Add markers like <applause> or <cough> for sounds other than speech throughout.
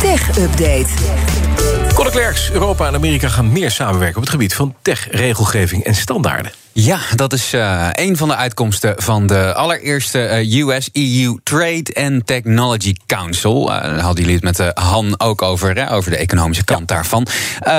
Tech Update. Conor Klerks, Europa en Amerika gaan meer samenwerken op het gebied van tech-regelgeving en standaarden. Ja, dat is uh, een van de uitkomsten van de allereerste uh, US-EU Trade and Technology Council. Uh, daar hadden jullie het met Han ook over, hè, over de economische kant ja. daarvan.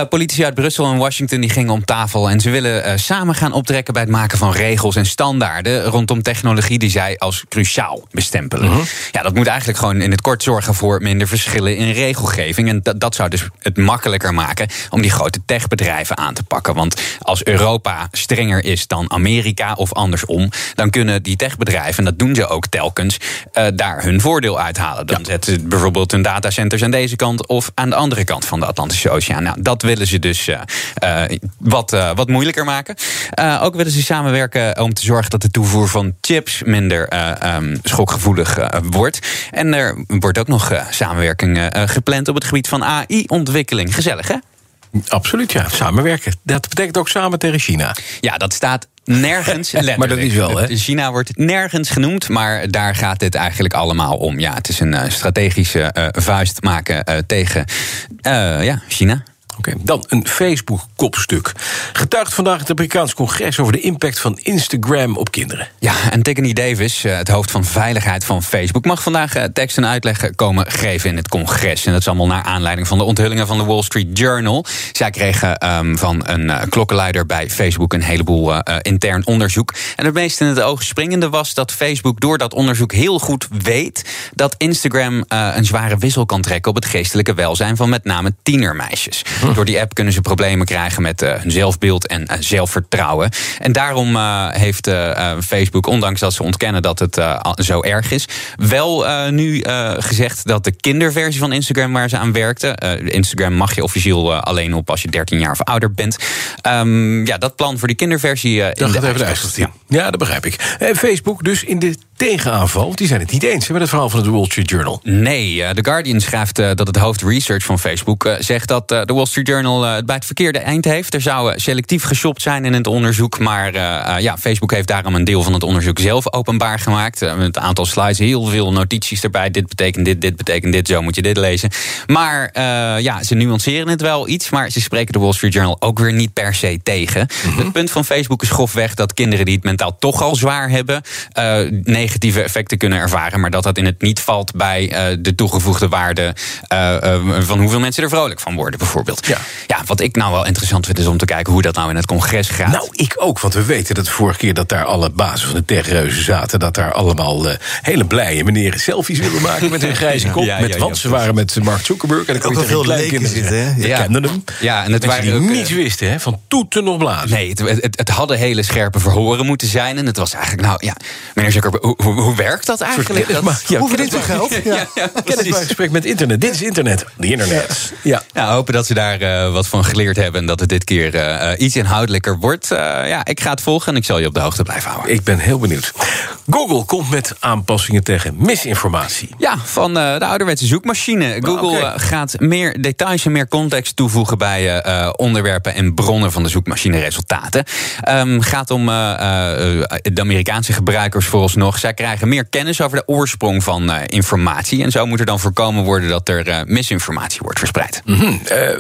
politici uit Brussel en Washington die gingen om tafel en ze willen samen gaan optrekken bij het maken van regels en standaarden rondom technologie die zij als cruciaal bestempelen. Mhm. -huh. Ja, dat moet eigenlijk gewoon in het kort zorgen voor minder verschillen in regelgeving. En dat, dat zou dus het makkelijker maken om die grote techbedrijven aan te pakken. Want als Europa strenger is dan Amerika of andersom, dan kunnen die techbedrijven, en dat doen ze ook telkens, uh, daar hun voordeel uithalen. Dan ja. zetten ze bijvoorbeeld hun datacenters aan deze kant of aan de andere kant van de Atlantische Oceaan. Nou, dat willen ze dus uh, uh, wat, wat moeilijker maken. ook willen ze samenwerken om te zorgen dat de toevoer van chips minder um, schokgevoelig wordt. En er wordt ook nog samenwerking gepland op het gebied van AI-ontwikkeling. Gezellig, hè? Absoluut, ja. Samenwerken. Dat betekent ook samen tegen China. Ja, dat staat nergens. <laughs> maar dat is wel, hè? China wordt nergens genoemd, maar daar gaat dit eigenlijk allemaal om. Ja, het is een uh, strategische uh, vuist maken uh, tegen ja, China. Oké, okay, dan een Facebook-kopstuk. Getuigt vandaag het Amerikaans congres over de impact van Instagram op kinderen. Ja, en Tiffany Davis, het hoofd van veiligheid van Facebook, mag vandaag tekst en uitleg komen geven in het congres. En dat is allemaal naar aanleiding van de onthullingen van de Wall Street Journal. Zij kregen um, van een klokkenleider bij Facebook een heleboel uh, intern onderzoek. En het meest in het oog springende was dat Facebook door dat onderzoek heel goed weet dat Instagram uh, een zware wissel kan trekken op het geestelijke welzijn van met name tienermeisjes. Hm. Door die app kunnen ze problemen krijgen met uh, hun zelfbeeld en uh, zelfvertrouwen. En daarom uh, heeft Facebook, ondanks dat ze ontkennen dat het zo erg is, wel nu gezegd dat de kinderversie van Instagram waar ze aan werkten. Instagram mag je officieel alleen op als je 13 jaar of ouder bent. Um, ja, dat plan voor die kinderversie. dat in gaat de even de ja. dat begrijp ik. En Facebook dus in de tegenaanval. Want die zijn het niet eens met het verhaal van de Wall Street Journal. Nee, The Guardian schrijft dat het hoofd research van Facebook zegt dat de Wall Street Journal het bij het verkeerde eind heeft. Er zou selectief geshopt zijn in het onderzoek. Maar ja, Facebook heeft daarom een deel van het onderzoek zelf openbaar gemaakt. Met een aantal slides, heel veel notities erbij. Dit betekent dit, dit betekent dit, zo moet je dit lezen. Maar uh, ja, ze nuanceren het wel iets. Maar ze spreken de Wall Street Journal ook weer niet per se tegen. Mm -hmm. Het punt van Facebook is grofweg dat kinderen die het mentaal toch al zwaar hebben... negatieve effecten kunnen ervaren. Maar dat dat in het niet valt bij de toegevoegde waarde... van hoeveel mensen er vrolijk van worden, bijvoorbeeld. Ja. ja, wat ik nou wel interessant vind is om te kijken hoe dat nou in het congres gaat. Nou, ik ook, want we weten dat de vorige keer dat daar alle bazen van de techreuzen zaten, dat daar allemaal uh, hele blije meneren selfies willen maken met hun <laughs> grijze kop. Ja, ja, met, ja, want ze waren met Mark Zuckerberg en dan kon je veel leken zitten, Ja. kende hem. Ja, en het Mensen waren die ook, eh, niets wisten, hè, van toeten nog blazen. Nee, het, het, het hadden hele scherpe verhoren moeten zijn. En het was eigenlijk, nou ja, meneer Zuckerberg, hoe, hoe, hoe werkt dat eigenlijk? Dat- maar- ja, Hoe verdient u geld? Ja. Kennismakingsgesprek met internet. Dit is internet. De internet. Ja. Ja, hopen dat ze daar eh, wat van geleerd hebben en dat het dit keer eh, eh, iets inhoudelijker wordt. Eh, ja, ik ga het volgen en ik zal je op de hoogte blijven houden. Ik ben heel benieuwd. Google komt met aanpassingen tegen misinformatie. Ja, van eh, de ouderwetse zoekmachine. Google oké. eh, gaat meer details en meer context toevoegen bij onderwerpen en bronnen van de zoekmachine-resultaten. Ehm, gaat om eh, eh, de Amerikaanse gebruikers vooralsnog. Zij krijgen meer kennis over de oorsprong van eh, informatie. En zo moet er dan voorkomen worden dat er eh, misinformatie wordt verspreid. Mhm. Eh,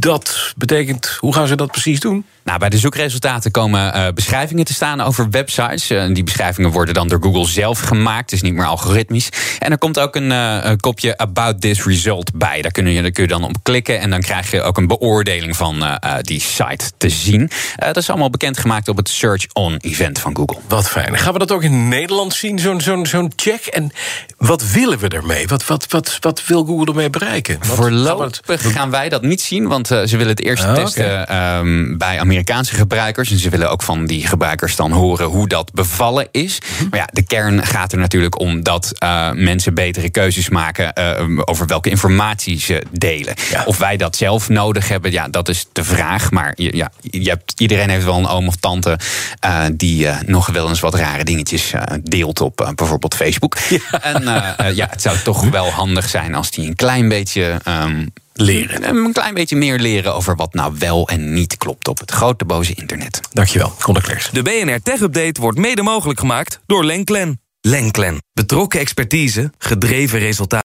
dat betekent, hoe gaan ze dat precies doen? Nou, bij de zoekresultaten komen eh, beschrijvingen te staan over websites. Eh, die beschrijvingen worden dan door Google zelf gemaakt, dus niet meer algoritmisch. En er komt ook een, eh, kopje About This Result bij. Daar kun, je, daar kun je dan op klikken en dan krijg je ook een beoordeling van die site te zien. Dat is allemaal bekendgemaakt op het Search On-event van Google. Wat fijn. Gaan we dat ook in Nederland zien, zo'n zo'n zo'n check? En wat willen we ermee? Wat, wat, wat, wat wil Google ermee bereiken? Wat, Voorlopig gaan wij dat niet zien, want ze willen het eerst Ah, testen ehm, bij Amerikaanse gebruikers. En ze willen ook van die gebruikers dan horen hoe dat bevallen is. Mhm. Maar ja, de kern gaat er natuurlijk om dat eh, mensen betere keuzes maken eh, over welke informatie ze delen. Ja. Of wij dat zelf nodig hebben, ja, dat is de vraag. Maar je, ja, je hebt, iedereen heeft wel een oom of tante eh, die eh, nog wel eens wat rare dingetjes eh, deelt op eh, bijvoorbeeld Facebook. En eh, eh, ja, het zou toch wel handig zijn als die een klein beetje. ehm, Leren. Een klein beetje meer leren over wat nou wel en niet klopt op het grote boze internet. Dankjewel, Conor Klerks. De BNR Tech Update wordt mede mogelijk gemaakt door Lenklen. Lenklen. Betrokken expertise, gedreven resultaten.